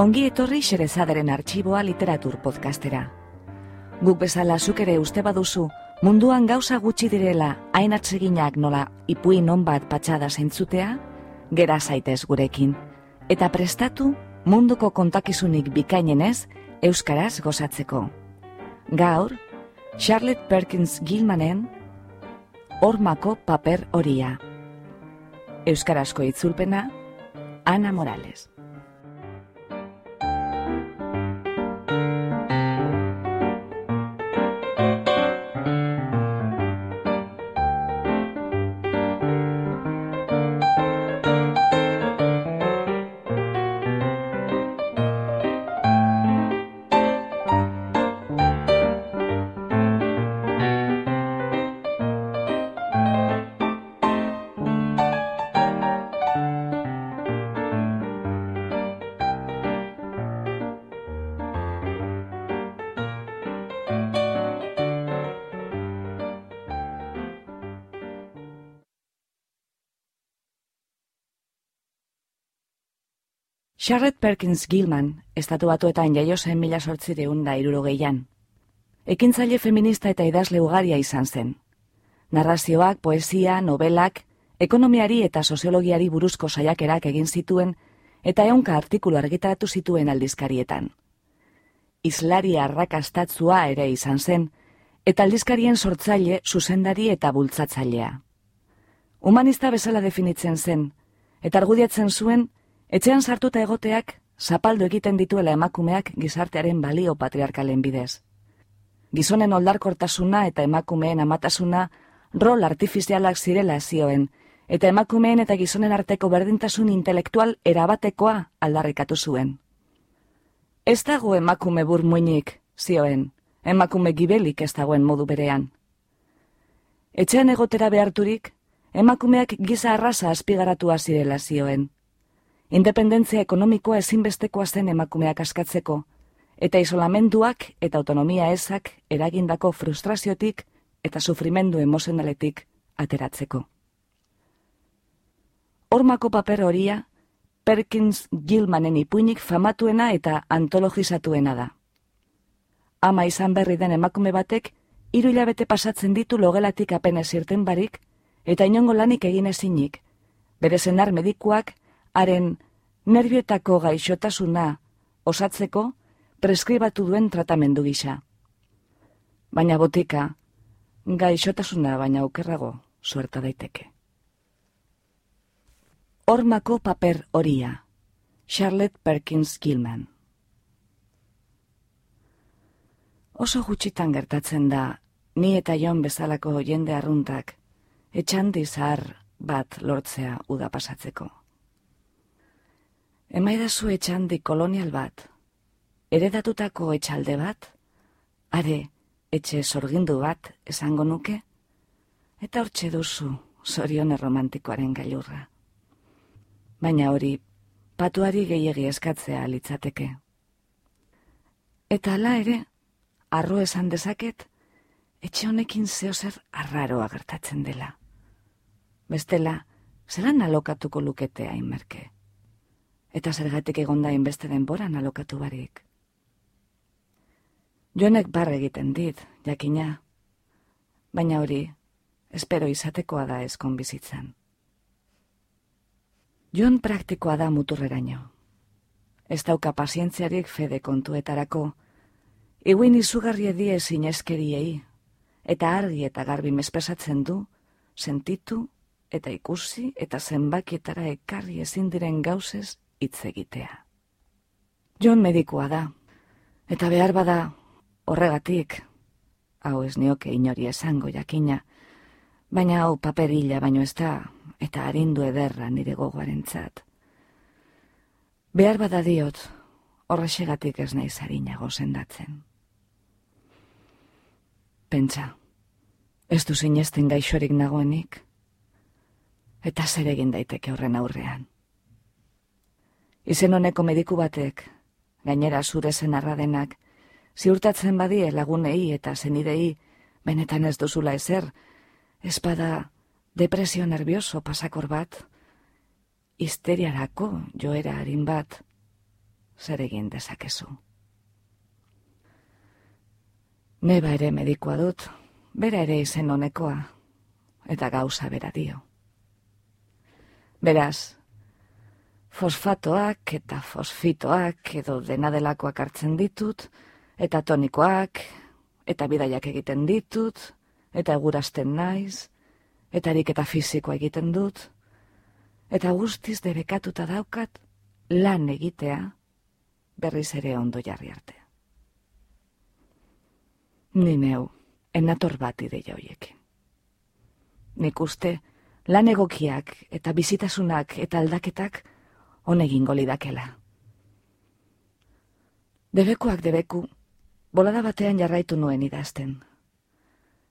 Ongi etorri xerezaderen artxiboa literatur podcastera. Guk bezala zuk ere uste baduzu, munduan gauza gutxi direla hain atseginak nola ipuin non bat patxada zentzutea, gera zaitez gurekin. Eta prestatu munduko kontakizunik bikainenez euskaraz gozatzeko. Gaur, Charlotte Perkins Gilmanen Hormako paper horia. Euskarazko itzulpena, Ana Morales. Charlotte Perkins Gilman, estatu batuetan jaio zen mila sortzireun da irurogeian. Ekintzaile feminista eta idazle ugaria izan zen. Narrazioak, poesia, novelak, ekonomiari eta soziologiari buruzko saiakerak egin zituen eta eunka artikulu argitaratu zituen aldizkarietan. Islari arrakastatzua ere izan zen, eta aldizkarien sortzaile zuzendari eta bultzatzailea. Humanista bezala definitzen zen, eta argudiatzen zuen, Etxean sartuta egoteak, zapaldu egiten dituela emakumeak gizartearen balio patriarkalen bidez. Gizonen oldarkortasuna eta emakumeen amatasuna rol artifizialak zirela zioen, eta emakumeen eta gizonen arteko berdintasun intelektual erabatekoa aldarrikatu zuen. Ez dago emakume bur muinik, zioen, emakume gibelik ez dagoen modu berean. Etxean egotera beharturik, emakumeak giza arrasa azpigaratua zirela zioen independentzia ekonomikoa ezinbestekoa zen emakumeak askatzeko, eta isolamenduak eta autonomia ezak eragindako frustraziotik eta sufrimendu emozionaletik ateratzeko. Hormako paper horia, Perkins Gilmanen ipuinik famatuena eta antologizatuena da. Ama izan berri den emakume batek, hiru hilabete pasatzen ditu logelatik apenez irten barik, eta inongo lanik egin ezinik, bere zenar medikuak haren nervietako gaixotasuna osatzeko preskribatu duen tratamendu gisa. Baina botika, gaixotasuna baina okerrago suerta daiteke. Hormako paper horia, Charlotte Perkins Gilman. Oso gutxitan gertatzen da, ni eta jon bezalako jende arruntak, etxandi zahar bat lortzea uda pasatzeko. Emaidazu etxandi kolonial bat, eredatutako etxalde bat, are etxe sorgindu bat esango nuke, eta hortxe duzu zorion erromantikoaren gailurra. Baina hori, patuari gehiegi eskatzea litzateke. Eta ala ere, arro esan dezaket, etxe honekin zehozer arraroa gertatzen dela. Bestela, zelan alokatuko luketea inmerke eta zergatik egonda inbeste denboran alokatu barik. Joanek barre egiten dit, jakina, baina hori, espero izatekoa da ezkon bizitzan. Joan praktikoa da muturreraino. Ez dauka pazientziarik fede kontuetarako, iguin izugarri die zineskeriei, eta argi eta garbi mespesatzen du, sentitu eta ikusi eta zenbakietara ekarri ezin diren gauzez hitz egitea. Jon medikua da, eta behar bada horregatik, hau ez nioke inori esango jakina, baina hau paperilla baino ez da, eta harindu ederra nire gogoaren txat. Behar bada diot, horrexegatik ez nahi zarinago sendatzen. Pentsa, ez du zinezten gaixorik nagoenik, eta zer egin daiteke horren aurrean. Izen honeko mediku batek, gainera zure zen arradenak, ziurtatzen badie lagunei eta zenidei, benetan ez duzula ezer, espada depresio nervioso pasakor bat, histeriarako joera harin bat, zer egin dezakezu. Neba ere medikoa dut, bera ere izen honekoa, eta gauza bera dio. Beraz, fosfatoak eta fosfitoak edo dena delakoak hartzen ditut, eta tonikoak, eta bidaiak egiten ditut, eta egurasten naiz, eta eta fizikoa egiten dut, eta guztiz debekatuta daukat lan egitea berriz ere ondo jarri arte. Ni neu, enator bat ideia hoiekin. Nik uste, lan egokiak eta bizitasunak eta aldaketak honegin golidakela. Debekuak debeku, bolada batean jarraitu nuen idazten,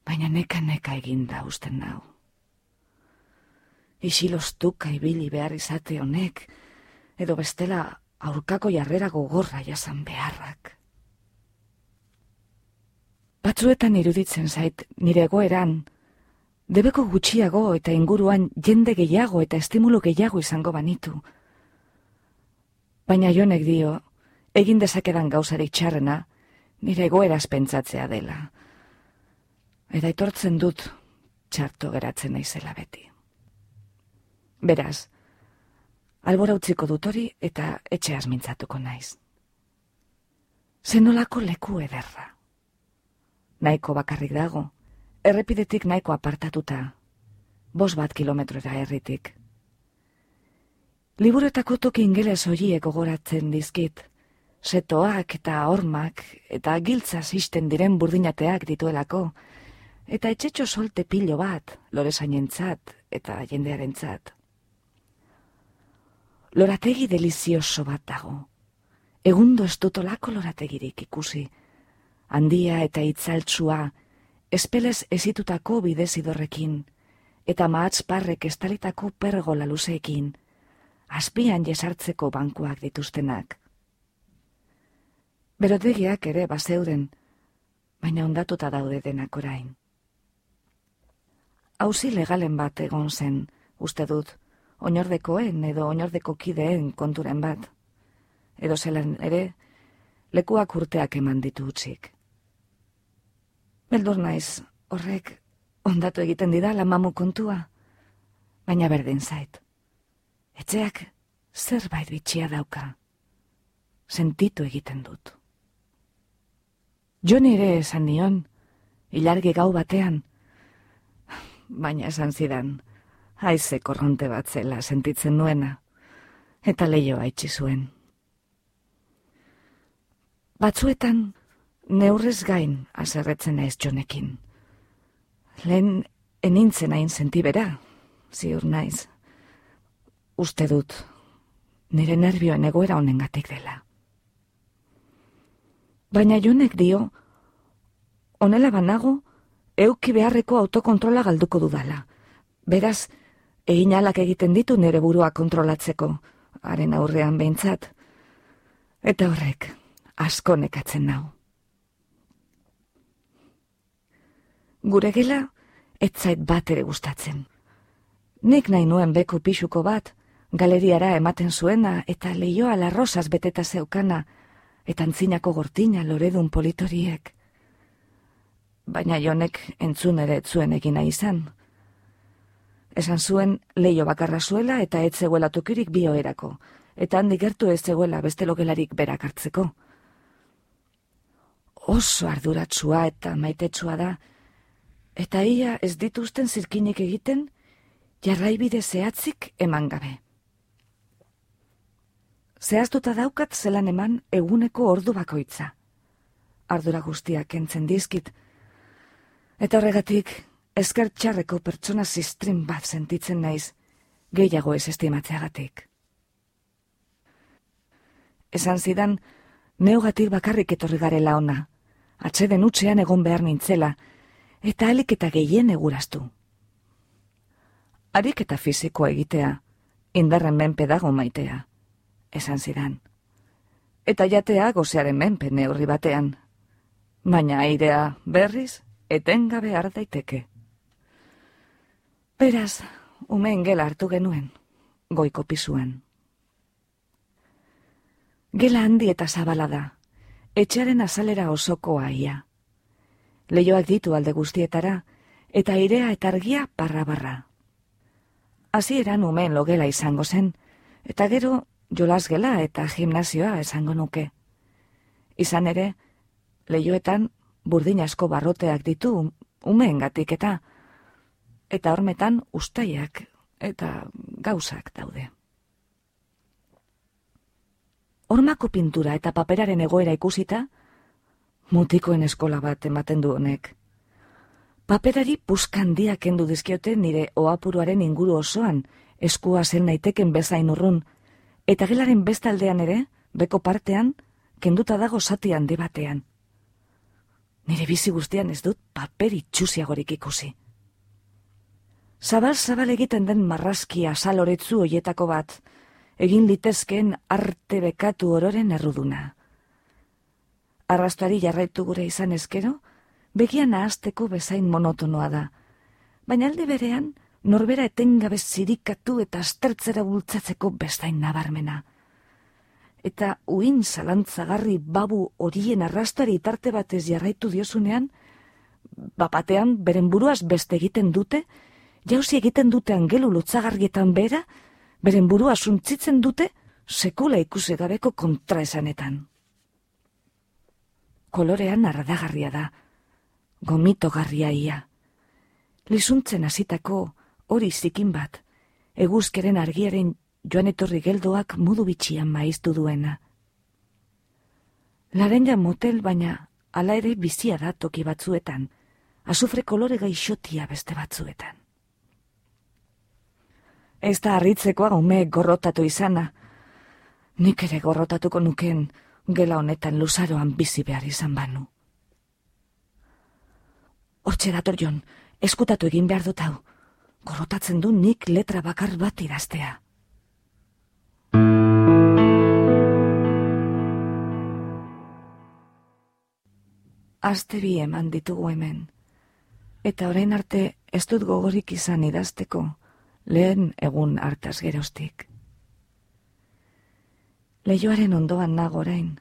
baina neka neka egin da usten nau isilostuka ibili behar izate honek, edo bestela aurkako jarrera gogorra jasan beharrak. Batzuetan iruditzen zait nire egoeran, debeko gutxiago eta inguruan jende gehiago eta estimulu gehiago izango banitu. Baina jonek dio, egin dezakedan gauzarik txarrena, nire egoeraz pentsatzea dela. Eta etortzen dut, txarto geratzen naizela beti. Beraz, albora utziko dut hori eta etxe mintzatuko naiz. Zenolako leku ederra. Naiko bakarrik dago, errepidetik naiko apartatuta, bos bat kilometrora herritik. Liburetako toki ingeles horiek gogoratzen dizkit, setoak eta hormak eta giltza isten diren burdinateak dituelako, eta etxetxo solte pilo bat, lore eta jendearentzat lorategi delizioso bat dago. Egundo ez dutolako lorategirik ikusi. Handia eta itzaltsua, espelez ezitutako bidezidorrekin, eta mahatz parrek estalitako pergola luzeekin, azpian jesartzeko bankuak dituztenak. Berotegiak ere bazeuden, baina ondatuta daude denak orain. Hauzi legalen bat egon zen, uste dut, oinordekoen edo oinordeko kideen konturen bat. Edo zelan ere, lekuak urteak eman ditu utzik. Beldur naiz, horrek, ondatu egiten didala mamu kontua, baina berdin zait. Etxeak zerbait bitxia dauka, sentitu egiten dut. Jo nire esan nion, ilargi gau batean, baina esan zidan, haize korronte bat zela sentitzen nuena, eta leioa itxi zuen. Batzuetan, neurrez gain azerretzen naiz jonekin. Lehen enintzen hain sentibera, ziur naiz. Uste dut, nire nervioen egoera honengatik dela. Baina jonek dio, onela banago, euki beharreko autokontrola galduko dudala. Beraz, egin alak egiten ditu nere burua kontrolatzeko, haren aurrean behintzat. Eta horrek, asko nekatzen nau. Gure gela, etzait bat ere gustatzen. Nik nahi nuen beku pixuko bat, galeriara ematen zuena eta leioa larrosaz beteta zeukana, eta antzinako gortina loredun politoriek. Baina jonek entzun ere etzuen egina izan, Esan zuen leio bakarra zuela eta ez zegoela tokirik bioerako, eta handi gertu ez zegoela beste logelarik berak hartzeko. Oso arduratsua eta maitetsua da, eta ia ez dituzten zirkinik egiten, jarraibide zehatzik eman gabe. Zehaztuta daukat zelan eman eguneko ordu bakoitza. Ardura guztiak entzen dizkit, eta horregatik esker txarreko pertsona zistrin bat sentitzen naiz, gehiago ez estimatzeagatik. Esan zidan, neogatik bakarrik etorri garela ona, atxeden utxean egon behar nintzela, eta alik eta gehien eguraztu. Arik eta fizikoa egitea, indarren menpe dago maitea, esan zidan. Eta jatea gozearen menpe neurri batean, baina airea berriz etengabe daiteke. Beraz, umeen gela hartu genuen, goiko pisuan. Gela handi eta zabala da, etxearen azalera osoko aia. Leioak ditu alde guztietara, eta airea eta argia barra-barra. Hasi eran umeen logela izango zen, eta gero jolasgela eta gimnazioa esango nuke. Izan ere, leioetan burdin asko barroteak ditu umeengatik eta eta hormetan ustaiak eta gauzak daude. Hormako pintura eta paperaren egoera ikusita, mutikoen eskola bat ematen du honek. Paperari puskandia kendu dizkiote nire oapuruaren inguru osoan, eskua zen naiteken bezain urrun, eta gelaren bestaldean ere, beko partean, kenduta dago zati handi batean. Nire bizi guztian ez dut paper itxusiagorik ikusi. Zabal zabal egiten den marrazkia saloretzu hoietako bat, egin litezken arte bekatu ororen erruduna. Arrastari jarraitu gure izan ezkero, begian ahazteko bezain monotonoa da, baina alde berean, norbera etengabe zirikatu eta astertzera bultzatzeko bestain nabarmena. Eta uin zalantzagarri babu horien arrastari tarte batez jarraitu diozunean, bapatean beren buruaz beste egiten dute, jauzi egiten dute angelu lutzagarrietan bera, beren burua suntzitzen dute sekula ikusi gabeko kontraesanetan. Kolorean arradagarria da, gomito garria ia. Lizuntzen hasitako hori zikin bat, eguzkeren argiaren joan etorri geldoak mudu bitxian maiztu duena. Laren motel baina ala ere bizia da toki batzuetan, azufre kolore gaixotia beste batzuetan. Ez da harritzekoa ume gorrotatu izana. Nik ere gorrotatuko nuken gela honetan luzaroan bizi behar izan banu. Hortxe dator jon, eskutatu egin behar dut hau. Gorrotatzen du nik letra bakar bat idaztea. Aste bi eman ditugu hemen. Eta orain arte ez dut gogorik izan idazteko lehen egun hartaz gerostik. Leioaren ondoan nagorain,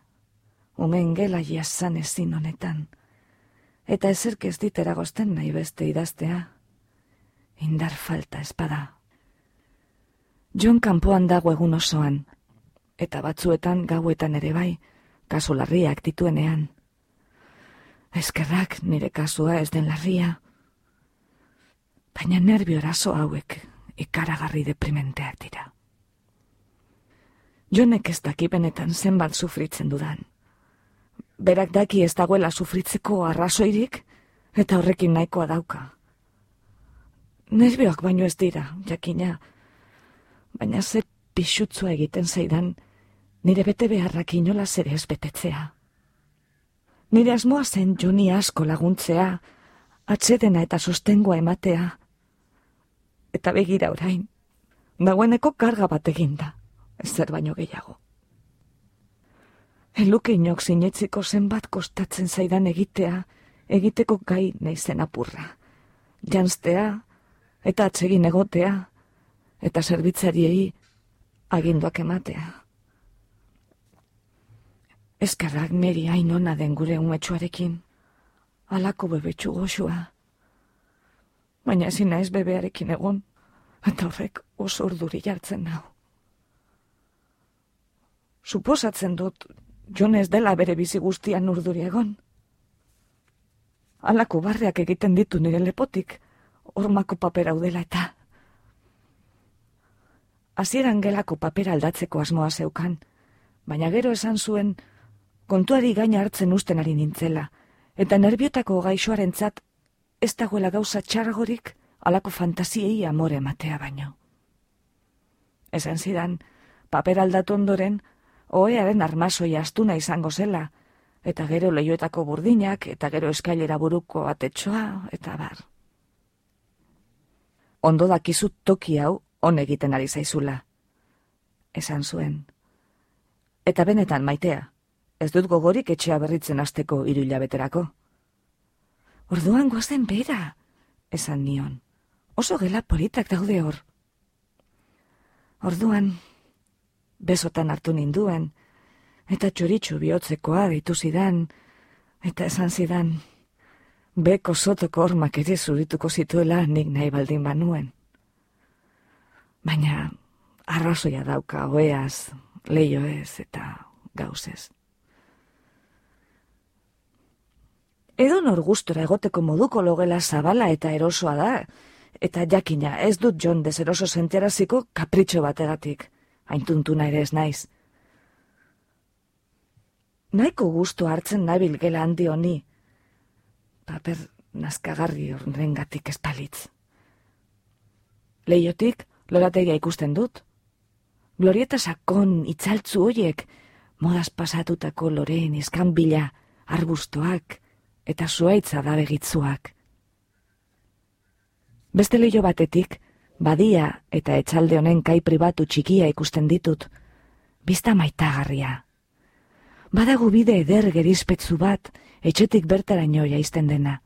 umen gela jasan ezin honetan, eta ezerk ez ditera gozten nahi beste idaztea, indar falta espada. Jon kanpoan dago egun osoan, eta batzuetan gauetan ere bai, kasu larriak dituenean. Eskerrak nire kasua ez den larria, baina nervio eraso hauek ikaragarri deprimenteak dira. Jonek ez daki benetan zenbat sufritzen dudan. Berak daki ez dagoela sufritzeko arrazoirik, eta horrekin nahikoa dauka. Nervioak baino ez dira, jakina, baina ze pixutzua egiten zaidan, nire bete beharrak inola ere ez betetzea. Nire asmoa zen joni asko laguntzea, atsedena eta sostengoa ematea, eta begira orain, dagoeneko karga bat eginda, ez zer baino gehiago. Eluke inok sinetziko zenbat kostatzen zaidan egitea, egiteko gai naizen apurra. Janstea, eta atsegin egotea, eta zerbitzariei aginduak ematea. Eskarrak meri hain ona den gure umetxuarekin, alako bebetxu goxua, baina ezin naiz bebearekin egon, eta horrek oso urduri jartzen nau. Suposatzen dut, jon ez dela bere bizi guztian urduri egon. Alako barriak egiten ditu nire lepotik, hormako papera udela eta. Hasieran gelako papera aldatzeko asmoa zeukan, baina gero esan zuen, kontuari gaina hartzen usten ari nintzela, eta nerbiotako gaixoarentzat ez dagoela gauza txargorik alako fantasiei amore ematea baino. Esan zidan, paper aldatu ondoren, oearen armasoi astuna izango zela, eta gero leioetako burdinak, eta gero eskailera buruko atetxoa, eta bar. Ondo dakizu toki hau on egiten ari zaizula. Esan zuen. Eta benetan maitea, ez dut gogorik etxea berritzen asteko iruila beterako. Orduan gozen bera, esan nion. Oso gela politak daude hor. Orduan, besotan hartu ninduen, eta txoritxu bihotzekoa ditu zidan, eta esan zidan, beko sotoko hormak ere zurituko zituela nik nahi baldin banuen. Baina arrazoia dauka oeaz, leio ez eta gauzez. Edo nor gustora egoteko moduko logela zabala eta erosoa da, eta jakina ez dut John dezeroso zenteraziko kapritxo bategatik, haintuntuna ere ez naiz. Naiko gustu hartzen nabil gela handi honi, paper nazkagarri horren gatik espalitz. Leiotik, lorateria ikusten dut. Glorieta sakon itzaltzu hoiek, modaz pasatutako loreen izkan bila, arbustoak, eta zuaitza da begitzuak. Beste leio batetik, badia eta etxalde honen kai pribatu txikia ikusten ditut, bizta maitagarria. Badagu bide eder gerizpetzu bat, etxetik bertaraino jaizten dena.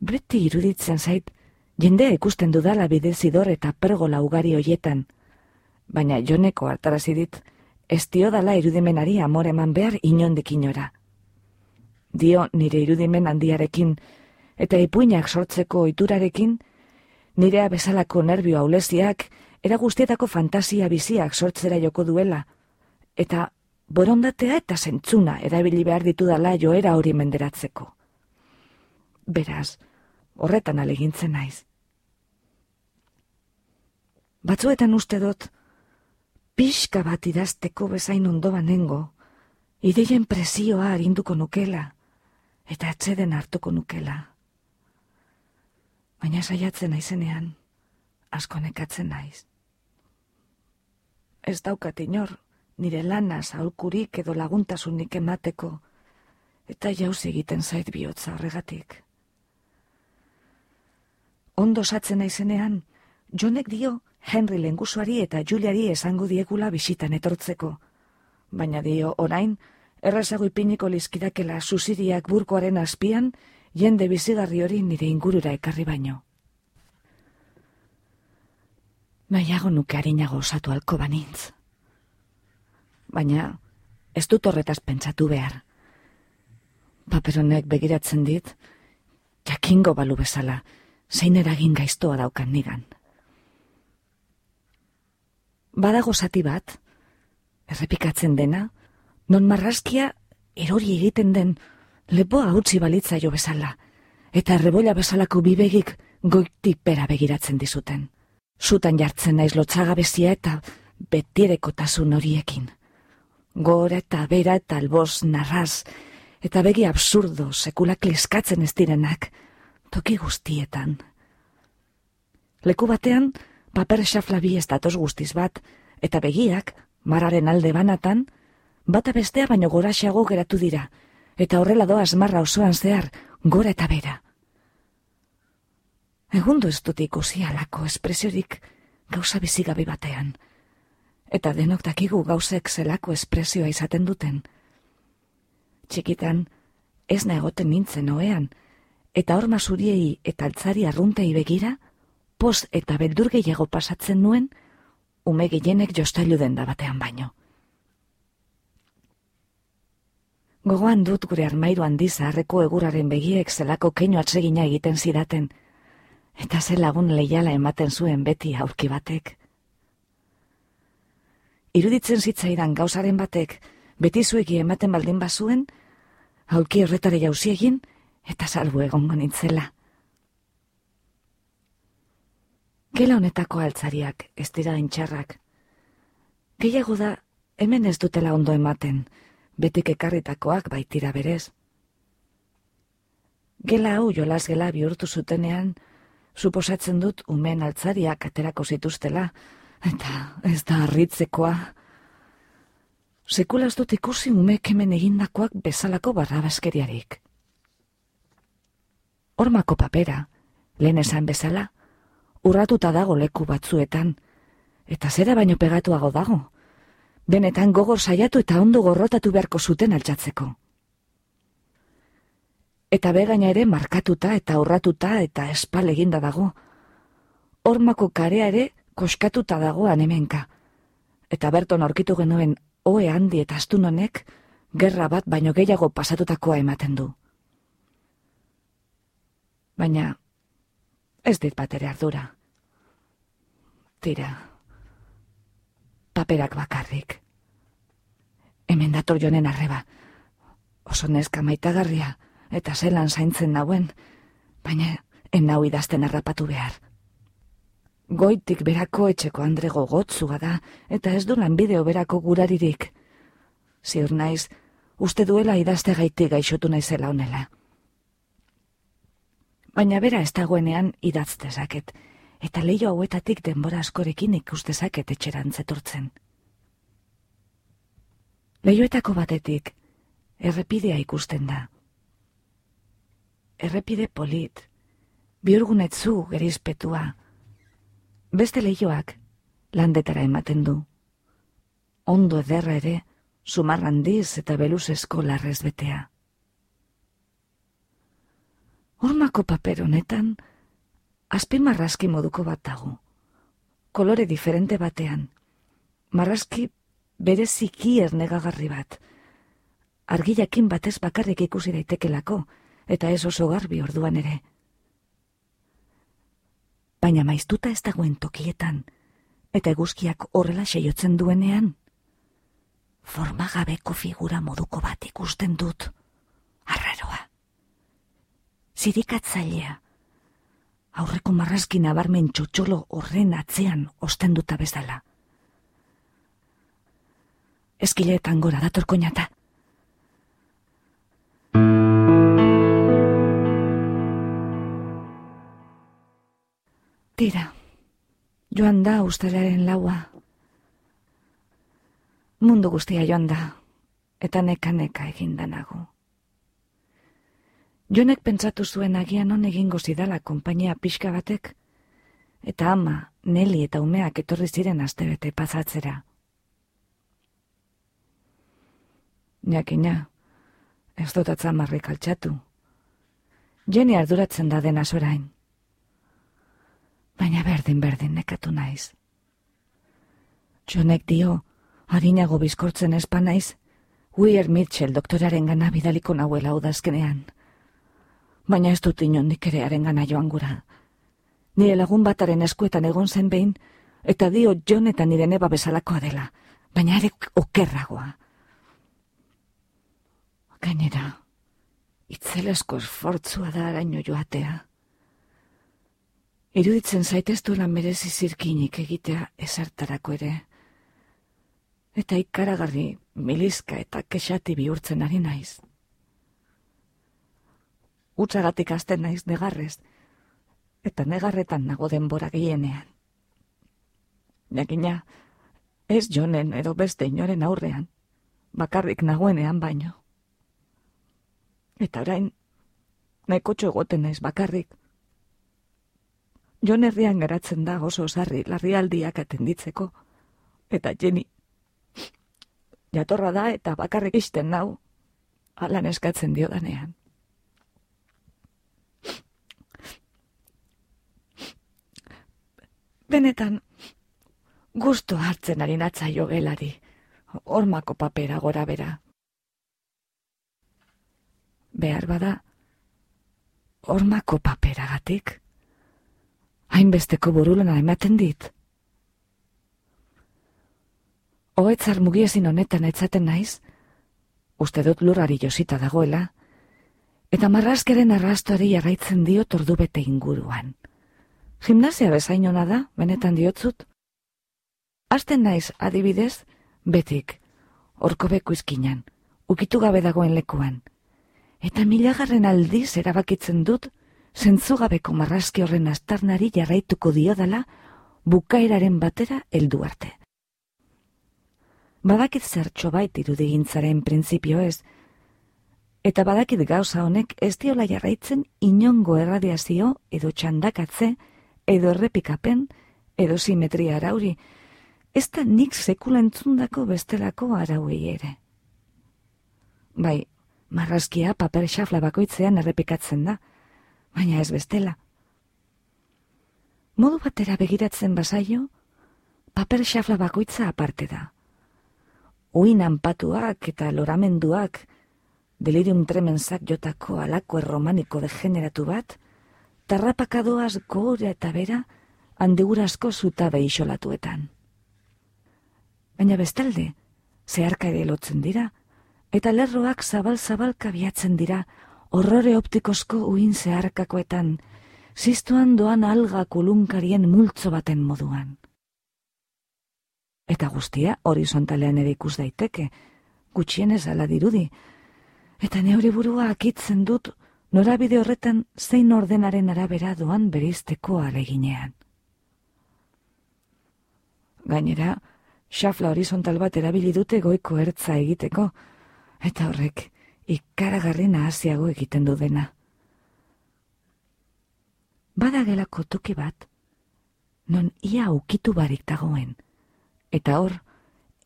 Beti iruditzen zait, jende ikusten dudala bide zidor eta pergola ugari hoietan, baina joneko hartarazidit, ez dio dala irudimenari amore eman behar inondik inora dio nire irudimen handiarekin, eta ipuinak sortzeko oiturarekin, nirea bezalako nervio auleziak, era guztietako fantasia biziak sortzera joko duela, eta borondatea eta zentzuna erabili behar ditu dala joera hori menderatzeko. Beraz, horretan alegintzen naiz. Batzuetan uste dut, pixka bat idazteko bezain ondo banengo, ideien presioa harinduko nukela, eta atzeden hartuko nukela. Baina saiatzen naizenean, asko nekatzen naiz. Ez daukat inor, nire lana zaulkurik edo laguntasunik emateko, eta jauz egiten zait bihotza horregatik. Ondo satzen naizenean, jonek dio Henry lengusuari eta Juliari esango diegula bisitan etortzeko, baina dio orain, errazago ipiniko lizkidakela susiriak burkoaren azpian, jende bizigarri hori nire ingurura ekarri baino. Nahiago nuke harinago osatu alko banintz. Baina, ez dut horretaz pentsatu behar. Paperonek begiratzen dit, jakingo balu bezala, zein eragin gaiztoa daukan nigan. Badago zati bat, errepikatzen dena, non marraskia erori egiten den lepoa utzi balitza jo bezala, eta rebola bezalako bibegik goitik pera begiratzen dizuten. Zutan jartzen naiz lotxaga bezia eta betiereko tasun horiekin. Gora eta bera eta alboz narraz, eta begi absurdo sekulak leskatzen ez direnak, toki guztietan. Leku batean, paper xafla bi ez datoz guztiz bat, eta begiak, mararen alde banatan, bata bestea baino goraxeago geratu dira, eta horrela doa asmarra osoan zehar, gora eta bera. Egundu ez dut ikusi alako espresiorik gauza bizigabi batean, eta denok dakigu gauzek zelako espresioa izaten duten. Txikitan, ez egoten nintzen oean, eta hor masuriei eta altzari arruntei begira, post eta beldur gehiago pasatzen nuen, ume gehienek jostailu den da batean baino. Gogoan dut gure armairu handi zaharreko eguraren begiek zelako keino atsegina egiten zidaten, eta ze lagun leiala ematen zuen beti aurki batek. Iruditzen zitzaidan gauzaren batek, beti zuegi ematen baldin bazuen, aurki horretare jauzi egin, eta salbu egongo nintzela. Gela honetako altzariak, ez dira intxarrak. Gehiago da, hemen ez dutela ondo ematen, betik ekarritakoak baitira berez. Gela hau jolas gela bihurtu zutenean, suposatzen dut umen altzariak aterako zituztela, eta ez da harritzekoa. Sekulaz dut ikusi umek hemen egindakoak bezalako barrabaskeriarik. Hormako papera, lehen esan bezala, urratuta dago leku batzuetan, eta zera baino pegatuago dago, benetan gogor saiatu eta ondo gorrotatu beharko zuten altzatzeko. Eta begaina ere markatuta eta aurratuta eta espal eginda dago. Hormako karea ere koskatuta dagoan hemenka. Eta berton aurkitu genuen hoe handi eta astun honek gerra bat baino gehiago pasatutakoa ematen du. Baina ez dit bat ere ardura. Tira, paperak bakarrik. Hemen dator jonen arreba, oso neska maitagarria eta zelan zaintzen nauen, baina en nau idazten harrapatu behar. Goitik berako etxeko andrego gotzua da, eta ez du lanbideo berako guraririk. Ziur naiz, uste duela idazte gaiti gaixotu naizela honela. Baina bera ez dagoenean idazte zaket, eta leio hauetatik denbora askorekin ikuste zaket etxeran. Leioetako batetik, errepidea ikusten da. Errepide polit, biurgunetzu gerizpetua, beste lehioak landetara ematen du. Ondo ederra ere, sumarrandiz eta beluzesko larrez betea. Hormako paper honetan, azpi marrazki moduko bat dago. Kolore diferente batean. Marrazki bere ziki ernegagarri bat. Argilakin batez bakarrik ikusi daitekelako, eta ez oso garbi orduan ere baina maiztuta ez dagoen tokietan, eta eguzkiak horrela seiotzen duenean. Formagabeko figura moduko bat ikusten dut, arraroa. Zirikatzailea, aurreko marrazkin abarmen txotxolo horren atzean ostenduta bezala. Eskileetan gora datorkoinata. Tira, joan da ustelaren laua. Mundu guztia joan da, eta neka-neka eginda nago. Jonek pentsatu zuen agian on egingo zidala konpainia pixka batek, eta ama, Neli eta umeak etorri ziren astebete pasatzera. Jakina, ez dut atzamarrik altxatu. Jeni arduratzen da dena sorain baina berdin berdin nekatu naiz. Jonek dio, adinago bizkortzen espa naiz, Weir Mitchell doktoraren gana bidaliko nahuela udazkenean. Baina ez dut inondik ere haren gana joan gura. Nire lagun bataren eskuetan egon zen behin, eta dio John eta nire neba bezalakoa dela, baina ere okerragoa. Gainera, itzelesko esfortzua da araño joatea. Iruditzen zaitez duela merezi zirkinik egitea esartarako ere. Eta ikaragarri milizka eta kexati bihurtzen ari naiz. Utsagatik azten naiz negarrez, eta negarretan nago denbora gehienean. Jakina, ez jonen edo beste inoren aurrean, bakarrik nagoenean baino. Eta orain, nahiko egoten naiz bakarrik, Jon herrian garatzen da oso sarri larrialdiak atenditzeko. Eta Jenny, jatorra da eta bakarrik isten nau, alan eskatzen dio danean. Benetan, gusto hartzen ari natza jogelari, hormako papera gora bera. Behar bada, hormako paperagatik hainbesteko burulana ematen dit. Oetzar mugiezin honetan etzaten naiz, uste dut lurrari josita dagoela, eta marrazkeren arrastoari jarraitzen dio tordu bete inguruan. Gimnasia bezain ona da, benetan diotzut? Asten naiz, adibidez, betik, orko beku izkinan, ukitu gabe dagoen lekuan, eta milagarren aldiz erabakitzen dut, zentzugabeko marrazki horren astarnari jarraituko diodala bukaeraren batera heldu arte. Badakit zertxo bait irudigintzaren printzipio ez, eta badakit gauza honek ez diola jarraitzen inongo erradiazio edo txandakatze, edo errepikapen, edo simetria arauri, ez da nik sekula entzundako bestelako arauei ere. Bai, marrazkia paper xafla bakoitzean errepikatzen da, baina ez bestela. Modu batera begiratzen bazaio, paper xafla bakoitza aparte da. uinan patuak eta loramenduak, delirium tremenzak jotako alako erromaniko degeneratu bat, tarrapakadoaz gora eta bera, handigurazko zuta isolatuetan. Baina bestalde, zeharka ere lotzen dira, eta lerroak zabal-zabalka biatzen dira, horrore optikozko uin zeharkakoetan, ziztuan doan alga kulunkarien multzo baten moduan. Eta guztia horizontalean ere ikus daiteke, gutxienez ala dirudi, eta neure burua akitzen dut norabide horretan zein ordenaren arabera doan berizteko aleginean. Gainera, xafla horizontal bat erabili dute goiko ertza egiteko, eta horrek ikaragarri nahasiago egiten du dena. Bada gelako toki bat, non ia ukitu barik dagoen, eta hor,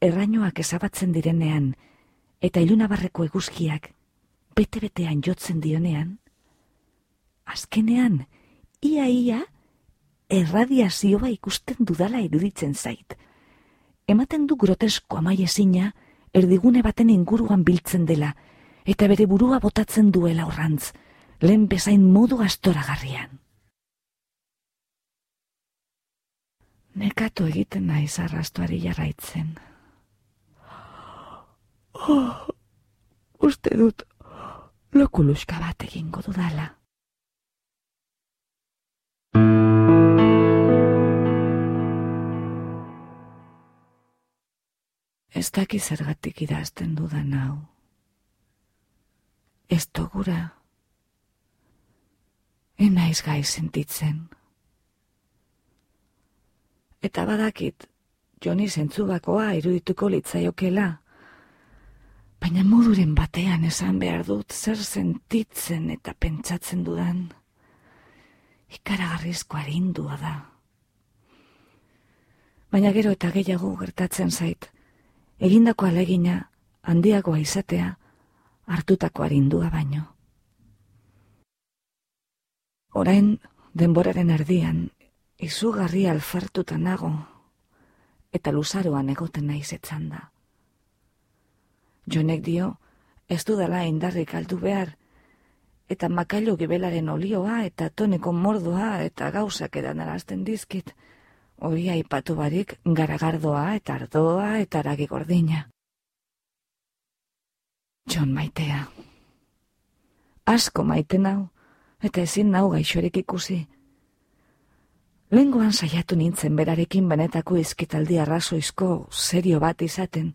errainoak ezabatzen direnean, eta ilunabarreko eguzkiak, bete-betean jotzen dionean, azkenean, ia-ia, erradiazioa ikusten dudala iruditzen zait. Ematen du grotesko amaiezina, erdigune baten inguruan biltzen dela, eta bere burua botatzen duela horrantz, lehen bezain modu astoragarrian. Nekatu egiten nahi zarrastuari jarraitzen. Oh, uste dut, lokuluska bat egingo dudala. Ez daki zergatik idazten dudan hau. Ez togura. Enaiz gai sentitzen eta badakit, joni zentzubakoa irudituko litzaiokela. Baina moduren batean esan behar dut zer sentitzen eta pentsatzen dudan. Ikaragarrizko harindua da. Baina gero eta gehiago gertatzen zait, egindako alegina handiagoa izatea hartutako harindua baino. Orain denboraren erdian izugarri alfartuta nago, eta luzaroan egoten naiz etzan da. Jonek dio, ez dudala indarrik aldu behar, eta makailu gibelaren olioa, eta toneko mordoa, eta gauzak edan arazten dizkit, oia ipatu barik garagardoa, eta ardoa, eta aragi gordina. Jon maitea. Asko maite nau, eta ezin nau gaixorik ikusi, Lengoan saiatu nintzen berarekin benetako izkitaldi arrazoizko serio bat izaten,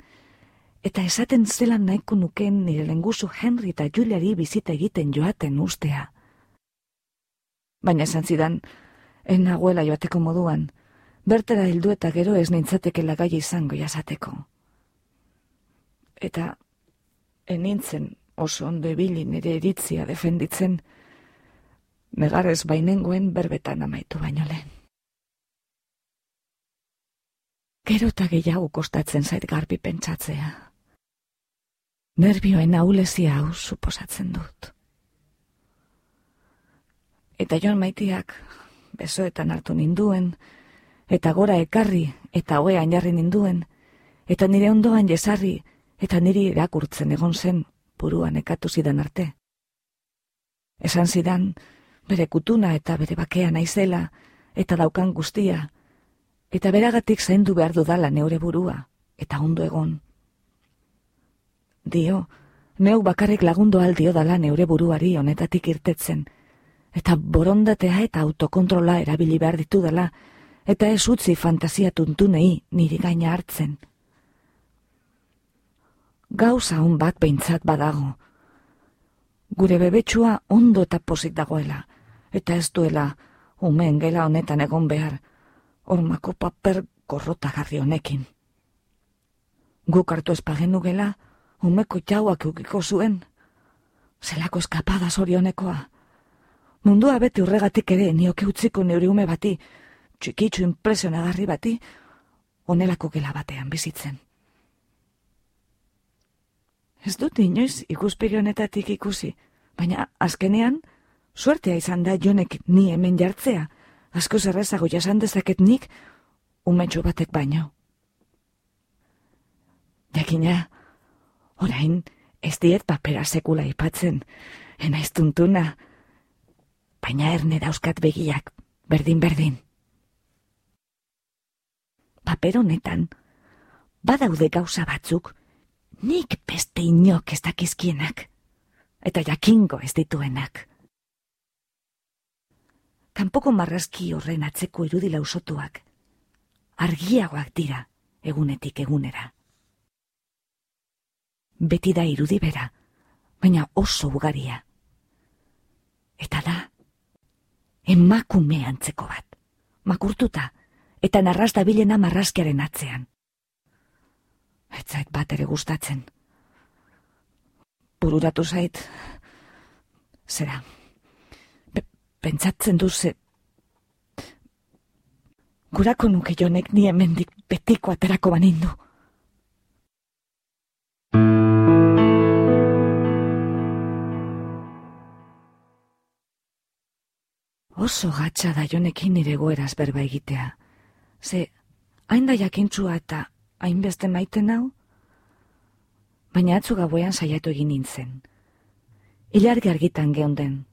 eta esaten zelan nahiko nuken nire lenguzu Henry eta Juliari bizita egiten joaten ustea. Baina esan zidan, en nagoela joateko moduan, bertera hildu eta gero ez nintzateke lagai izango jasateko. Eta, en nintzen oso ondo ebili nire eritzia defenditzen, negarrez bainengoen berbetan amaitu baino lehen. Gero eta gehiago kostatzen zait garbi pentsatzea. Nerbioen aulezia hau suposatzen dut. Eta joan maitiak besoetan hartu ninduen, eta gora ekarri eta hoean jarri ninduen, eta nire ondoan jesarri eta niri irakurtzen egon zen buruan ekatu zidan arte. Esan zidan, bere kutuna eta bere bakea naizela, eta daukan guztia, eta beragatik zaindu behar dudala neure burua, eta ondo egon. Dio, neu bakarrik lagundo aldio dala neure buruari honetatik irtetzen, eta borondatea eta autokontrola erabili behar ditu dela, eta ez utzi fantasia tuntunei niri gaina hartzen. Gauza hon bat behintzat badago. Gure bebetsua ondo eta pozik dagoela, eta ez duela, umen gela honetan egon behar, ormako paper korrota garri honekin. Guk hartu espagenu gela, umeko jauak eukiko zuen. Zelako eskapada zorionekoa. Mundua beti urregatik ere nioke utziko neure ume bati, txikitzu impresionagarri bati, onelako gela batean bizitzen. Ez dut inoiz ikuspegi honetatik ikusi, baina azkenean, suertea izan da jonek ni hemen jartzea, asko zerrezago jasan dezaket nik, umetxo batek baino. Jakina, orain ez diet papera sekula ipatzen, ena tuntuna, baina erne dauzkat begiak, berdin-berdin. Paper honetan, badaude gauza batzuk, nik beste inok ez dakizkienak, eta jakingo ez dituenak. Kanpoko marrazki horren atzeko irudila usotuak, argiagoak dira egunetik egunera. Beti da irudi bera, baina oso ugaria. Eta da, emakume antzeko bat, makurtuta, eta narraz da bilena marrazkiaren atzean. Etzait bat ere gustatzen. Bururatu zait, zera, pentsatzen duze, gurako nuke jonek ni hemendik betiko aterako banindu. Oso gatsa da jonekin nire goeraz berba egitea. Ze, hain da jakintzua eta hainbeste maiten hau? Baina atzu gauean saiatu egin nintzen. Ilargi argitan geunden.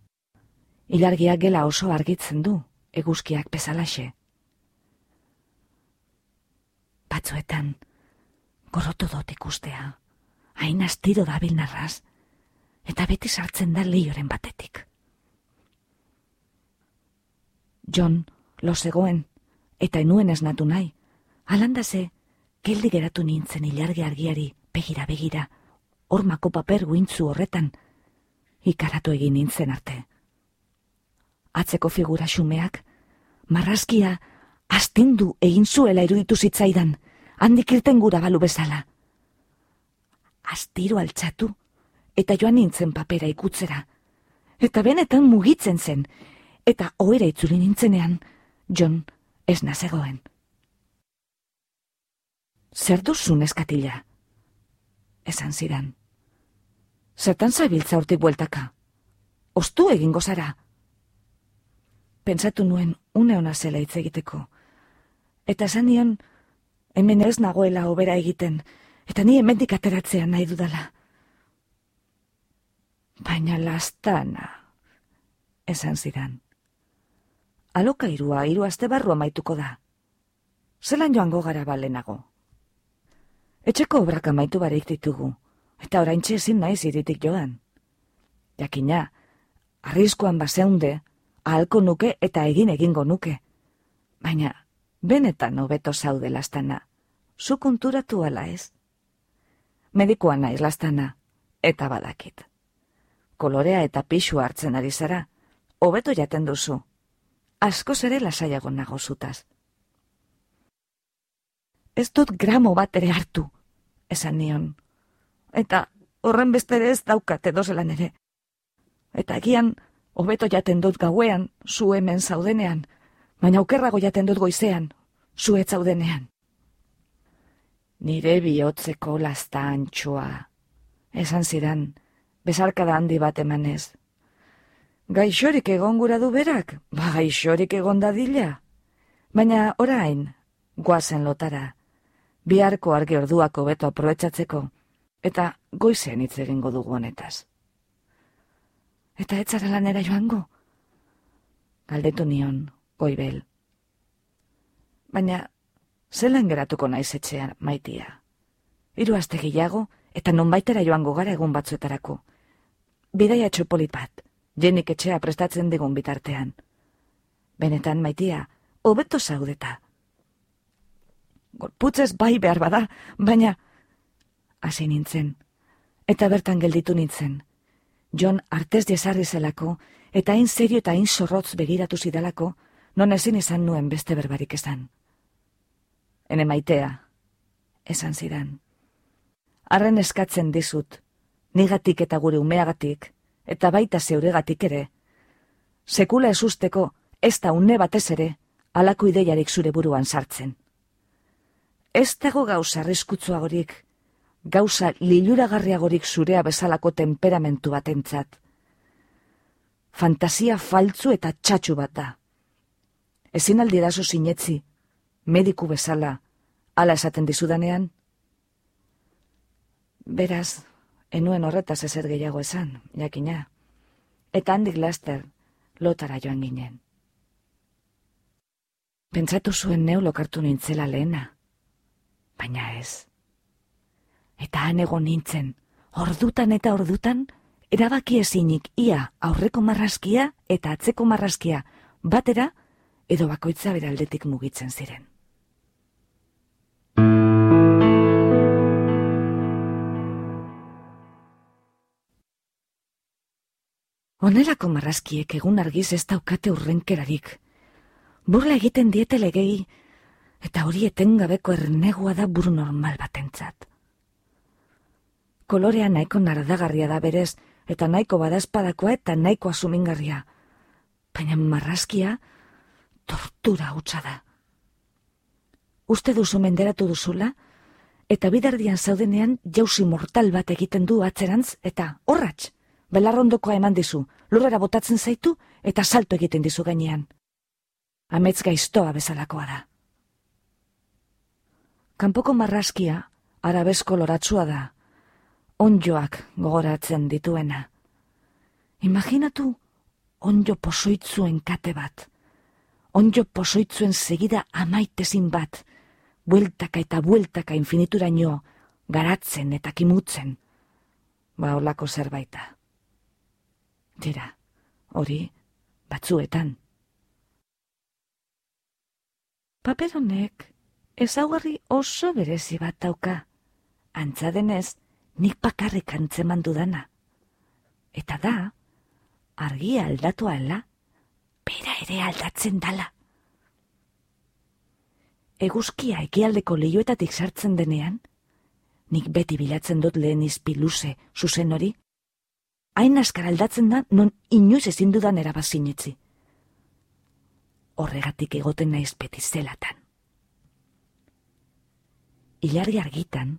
Ilargiak gela oso argitzen du, eguzkiak bezalaxe batzuetan, gorotu dut ikustea, hain astiro dabil narraz, eta beti sartzen da lehioren batetik. John, lo zegoen, eta enuen esnatu nahi, alandase, geldi geratu nintzen ilargi argiari, begira begira, ormako paper guintzu horretan, ikaratu egin nintzen arte. Atzeko figura xumeak, marrazkia, astindu egin zuela iruditu zitzaidan, handik irten gura balu bezala. Astiro altxatu, eta joan nintzen papera ikutzera, eta benetan mugitzen zen, eta oera itzuli nintzenean, John ez nazegoen. Zer duzun eskatila? Esan zidan. Zertan zabiltza urtik bueltaka? Ostu egingo zara? Pentsatu nuen une ona zela hitz egiteko, eta esan nion, hemen ez nagoela obera egiten, eta ni hemendik ateratzea nahi dudala. Baina lastana, esan zidan. Aloka irua, iru aste barru amaituko da. Zelan joango gara balenago. Etxeko obrak amaitu barik ditugu, eta orain ezin naiz iritik joan. Jakina, arriskoan baseunde, ahalko nuke eta egin egingo nuke. Baina, benetan hobeto zaude lastana. Zu konturatu ala ez? Medikoa naiz lastana, eta badakit. Kolorea eta pixu hartzen ari zara, hobeto jaten duzu. Asko zere lasaiago nago zutaz. Ez dut gramo bat ere hartu, esan nion. Eta horren bestere ez daukat edo zelan ere. Eta egian, hobeto jaten dut gauean, zu hemen zaudenean, baina aukerrago jaten dut goizean, zuet zaudenean. Nire bihotzeko lasta antxoa, esan zidan, bezarka da handi bat emanez. Gaixorik egon gura du berak, ba gaixorik egon dadila. Baina orain, guazen lotara, biharko argi orduako beto aproetsatzeko, eta goizean hitz egingo dugu honetaz. Eta etzara lanera joango? Galdetu nion, goibel baina zelan geratuko naiz etxean maitia. Hiru aste gehiago eta nonbaitera joango gara egun batzuetarako. Bidaia txopolit bat, jenik etxea prestatzen digun bitartean. Benetan maitia, hobeto zaudeta. Gorputzez bai behar bada, baina hasi nintzen, eta bertan gelditu nintzen. Jon artez jesarri zelako, eta hain serio eta hain zorrotz begiratu zidalako, non ezin izan nuen beste berbarik esan ene maitea, esan zidan. Arren eskatzen dizut, nigatik eta gure umeagatik, eta baita zeuregatik ere, sekula ez usteko, ez da une batez ere, alako ideiarik zure buruan sartzen. Ez dago gauza arriskutsuagorik, gauza liluragarriagorik zurea bezalako temperamentu batentzat. Fantasia faltzu eta txatxu bat da. Ezin aldirazo sinetzi, mediku bezala, ala esaten dizudanean? Beraz, enuen horretaz ezer gehiago esan, jakina. Eta handik laster, lotara joan ginen. Pentsatu zuen neu lokartu nintzela lehena. Baina ez. Eta han egon nintzen, ordutan eta ordutan, erabaki ezinik ia aurreko marraskia eta atzeko marraskia batera edo bakoitza beraldetik mugitzen ziren. Onelako marrazkiek egun argiz ez daukate urrenkerarik. Burla egiten diete legei, eta hori etengabeko ernegua da buru normal batentzat. Kolorea nahiko nardagarria da berez, eta nahiko badazpadakoa eta nahiko asumingarria. Baina marrazkia, tortura hutsa da. Uste duzu menderatu duzula, eta bidardian zaudenean jauzi mortal bat egiten du atzerantz, eta horratx, belarrondokoa eman dizu, lurrera botatzen zaitu, eta salto egiten dizu gainean. Amets gaiztoa bezalakoa da. Kanpoko marrazkia, arabesko loratzua da, onjoak gogoratzen dituena. Imaginatu onjo posoitzuen kate bat, onjo posoitzuen segida amaitezin bat, bueltaka eta bueltaka infinitura nio, garatzen eta kimutzen, ba olako zerbaita. Dira, hori, batzuetan. Paper honek, ezaugarri oso berezi bat dauka, antza denez, nik bakarrik antzeman dudana. Eta da, argia aldatu ala, bera ere aldatzen dala. Eguzkia ekialdeko lehioetatik sartzen denean, nik beti bilatzen dut lehen izpi luze, zuzen hori, hain askar aldatzen da non inoiz ezin dudan erabazinetzi. Horregatik egoten naiz beti zelatan. Ilargi argitan,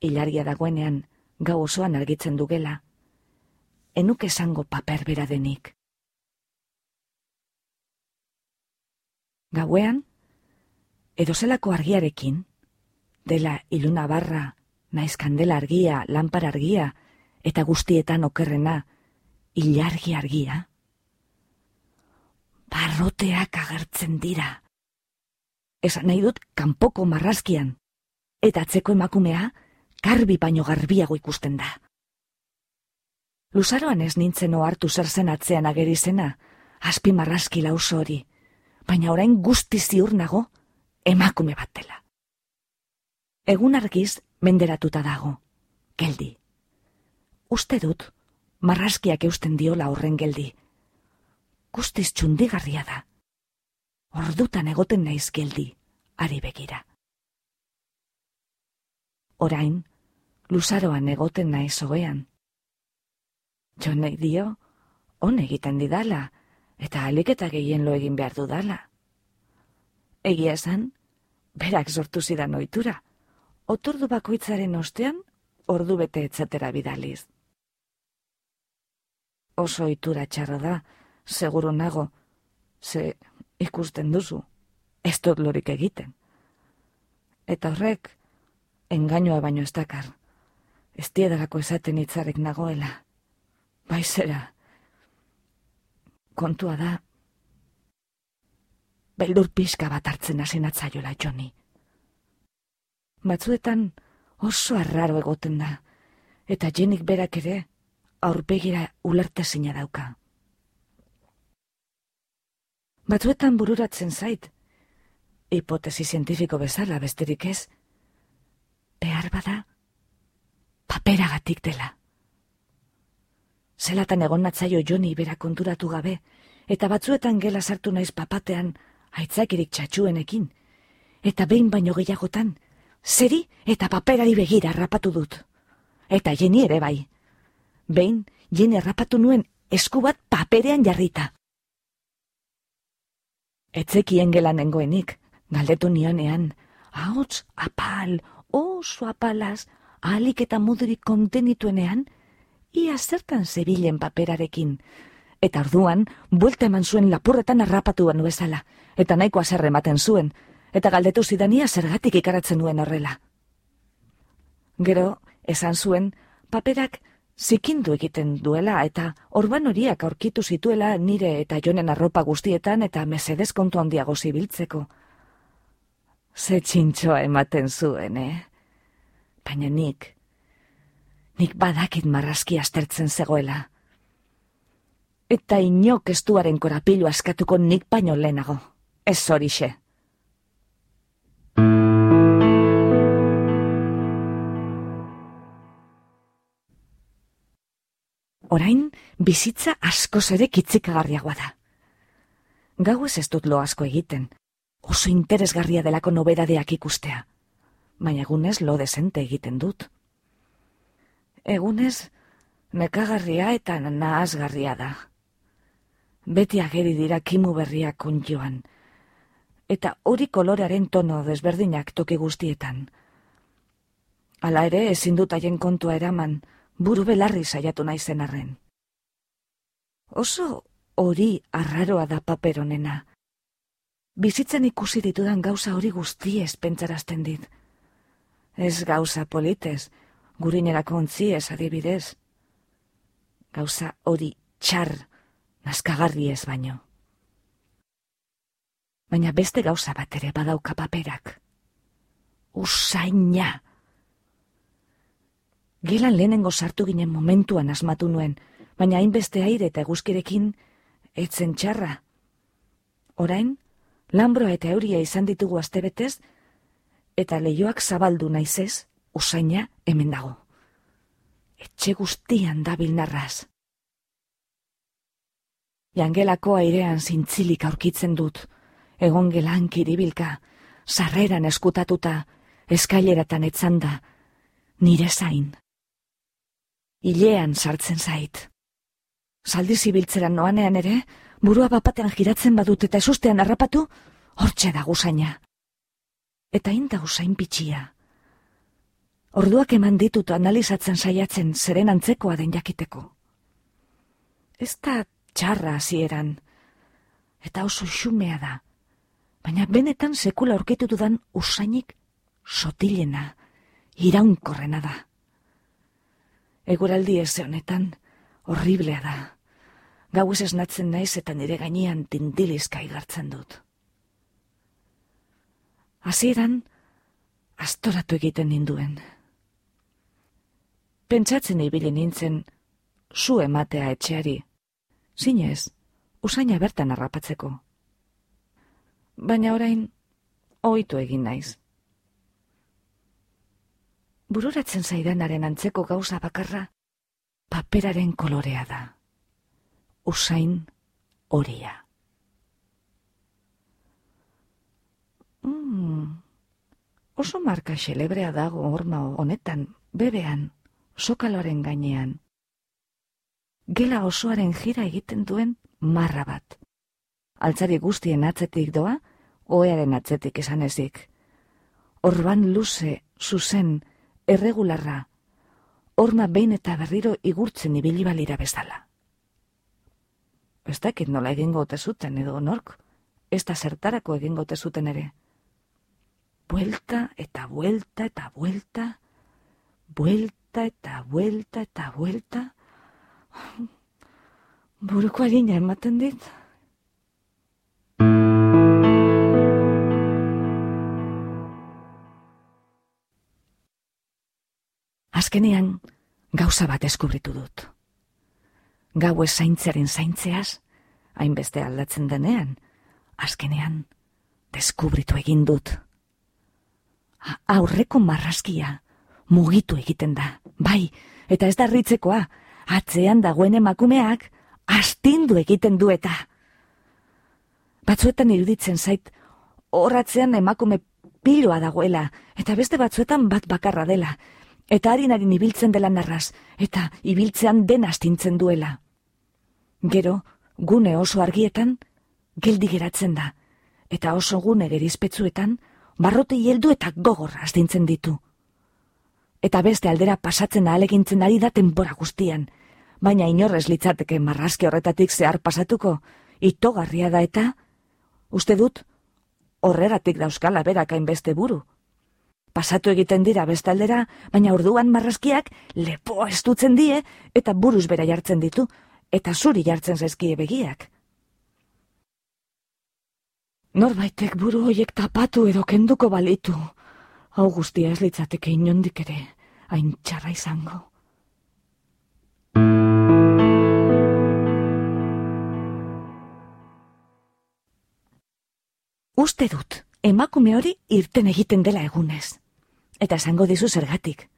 ilargia dagoenean gau osoan argitzen dugela, enuk esango paper bera denik. Gauean, edozelako argiarekin, dela iluna barra, naiz kandela argia, lampar argia, eta guztietan okerrena, ilargi argia. Barroteak agertzen dira. Esan nahi dut kanpoko marrazkian, eta atzeko emakumea, garbi baino garbiago ikusten da. Luzaroan ez nintzen ohartu zer zen atzean ageri zena, azpi marrazki lauso hori, baina orain guzti ziur nago, emakume bat dela. Egun argiz menderatuta dago, geldi. Uste dut, marrazkiak eusten diola horren geldi. Guztiz txundigarria da. Ordutan egoten naiz geldi, ari begira orain, luzaroan egoten nahi zoean. Jo nahi dio, hon egiten didala, eta aliketa gehien lo egin behar dudala. Egia esan, berak sortu zidan ohitura, otordu bakoitzaren ostean, ordu bete etzatera bidaliz. Oso ohitura txarra da, seguru nago, ze ikusten duzu, ez dut lorik egiten. Eta horrek, engainoa baino ez dakar. Ez diedarako esaten hitzarek nagoela. Baizera. Kontua da. Beldur pixka bat hartzen hasi natzaiola joni. Batzuetan oso arraro egoten da. Eta jenik berak ere aurpegira ulertezina dauka. Batzuetan bururatzen zait, hipotesi zientifiko bezala besterik ez, behar bada, paperagatik dela. Zelatan egon natzaio joni bera konturatu gabe, eta batzuetan gela sartu naiz papatean aitzakirik txatxuenekin, eta behin baino gehiagotan, zeri eta paperari begira rapatu dut. Eta jeni ere bai. Behin, jeni rapatu nuen esku bat paperean jarrita. Etzekien gelan nengoenik, galdetu nionean, hauts, apal, oso apalaz, ahalik eta mudurik kontenituenean, ia zertan zebilen paperarekin. Eta orduan, buelta eman zuen lapurretan arrapatu banu bezala, eta nahiko azerre ematen zuen, eta galdetu zidania zergatik ikaratzen nuen horrela. Gero, esan zuen, paperak zikindu egiten duela eta orban horiak aurkitu zituela nire eta jonen arropa guztietan eta mesedez kontu handiago zibiltzeko. Ze txintxoa ematen zuen, eh? Baina nik, nik badakit marrazki astertzen zegoela. Eta inok estuaren korapilu askatuko nik baino lehenago. Ez horixe. Orain, bizitza asko zere kitzikagarriagoa da. Gau ez ez dut lo asko egiten, oso interesgarria delako nobedadeak ikustea, baina egunez lo desente egiten dut. Egunez, nekagarria eta nahazgarria da. Beti ageri dira kimu berriak kuntioan, eta hori kolorearen tono desberdinak toki guztietan. Hala ere, ezin dut haien kontua eraman, buru belarri saiatu naizen arren. Oso hori arraroa da paperonena. Bizitzen ikusi ditudan gauza hori guzti ez pentsarazten dit. Ez gauza politez, gurinerako ontzi ez adibidez. Gauza hori txar, naskagarri ez baino. Baina beste gauza bat ere badauka paperak. Usaina! Gelan lehenengo sartu ginen momentuan asmatu nuen, baina hainbeste aire eta eguzkirekin etzen txarra. Orain, lambroa eta euria izan ditugu astebetez, eta leioak zabaldu naizez, usaina hemen dago. Etxe guztian dabil narraz. Jangelako airean zintzilik aurkitzen dut, egon gelan kiribilka, sarreran eskutatuta, eskaileratan etzanda, nire zain hilean sartzen zait. Zaldi zibiltzeran noanean ere, burua bapatean giratzen badut eta esustean harrapatu, hortxe da gusaina. Eta inda usain pitxia. Orduak eman ditut analizatzen saiatzen zeren antzekoa den jakiteko. Ez da txarra hasieran eta oso xumea da, baina benetan sekula orketu dudan usainik sotilena, iraunkorrena da eguraldi ez honetan, horriblea da. Gau ez esnatzen naiz eta nire gainean tindilizka igartzen dut. Hasieran astoratu egiten ninduen. Pentsatzen ibili nintzen, zu ematea etxeari. Zinez, usaina bertan harrapatzeko. Baina orain, ohitu egin naiz bururatzen zaidanaren antzeko gauza bakarra, paperaren kolorea da. Usain horia. Mm, oso marka xelebrea dago horma honetan, bebean, sokaloren gainean. Gela osoaren jira egiten duen marra bat. Altzari guztien atzetik doa, oearen atzetik esan ezik. Orban luze, zuzen, erregularra, horma behin eta berriro igurtzen ibili balira bezala. Ez dakit nola egingo ote zuten edo nork, ez da zertarako egingo ote zuten ere. Buelta eta buelta eta buelta, buelta eta buelta eta buelta, buruko agina ematen dit. Azkenean, gauza bat eskubritu dut. Gau zaintzaren zaintzeaz, hainbeste aldatzen denean, azkenean, deskubritu egin dut. Aurreko marrazkia, mugitu egiten da, bai, eta ez da ritzekoa, atzean dagoen emakumeak, astindu egiten du eta. Batzuetan iruditzen zait, horratzean emakume piloa dagoela, eta beste batzuetan bat bakarra dela, eta harin ibiltzen dela narraz, eta ibiltzean den astintzen duela. Gero, gune oso argietan, geldi geratzen da, eta oso gune gerizpetzuetan, barrote heldu eta gogor astintzen ditu. Eta beste aldera pasatzen ahalegintzen ari da denbora guztian, baina inorrez litzateke marrazki horretatik zehar pasatuko, itogarria da eta, uste dut, horregatik dauzkala berakain beste buru. pasatu egiten dira bestaldera, baina orduan marrazkiak lepoa estutzen die eta buruz bera jartzen ditu, eta zuri jartzen zaizkie begiak. Norbaitek buru hoiek tapatu edo kenduko balitu, hau guztia ez litzateke inondik ere, hain txarra izango. Uste dut, emakume hori irten egiten dela egunez. Eta esango dizu zergatik,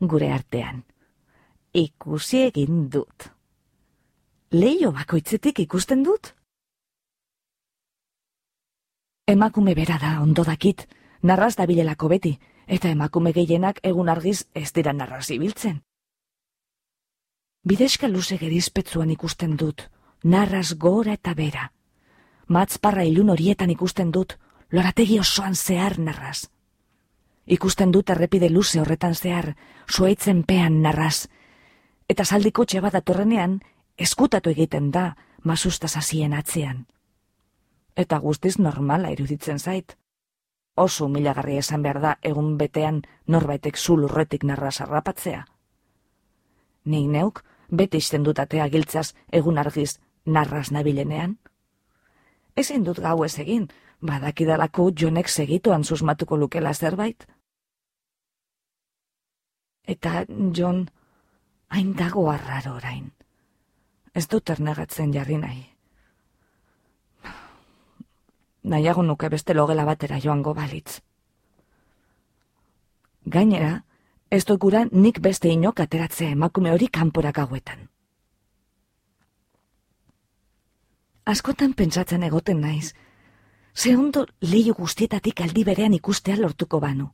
gure artean. Ikusi egin dut. Leio bakoitzetik ikusten dut? Emakume bera da, ondo dakit, narraz da bilelako beti, eta emakume gehienak egun argiz ez dira narraz ibiltzen. Bideska luze gerizpetzuan ikusten dut, narraz gora eta bera. Matzparra ilun horietan ikusten dut, lorategi osoan zehar narraz. Ikusten dut errepide luze horretan zehar, suaitzen pean narraz. Eta saldiko txe bat atorrenean, eskutatu egiten da, masustaz hasien atzean. Eta guztiz normala iruditzen zait. Oso milagarri esan behar da egun betean norbaitek zulurretik narraz arrapatzea. Nik neuk, beti izten dut atea giltzaz egun argiz narraz nabilenean. Ezin dut gau ez egin, badakidalako jonek segituan susmatuko lukela zerbait. Eta Jon hain dago arraro orain. Ez dut ernegatzen jarri nahi. Nahiago nuke beste logela batera joango balitz. Gainera, ez gura nik beste inok ateratzea emakume hori kanporak hauetan. Askotan pentsatzen egoten naiz, ze ondo leio guztietatik aldi berean ikustea lortuko banu.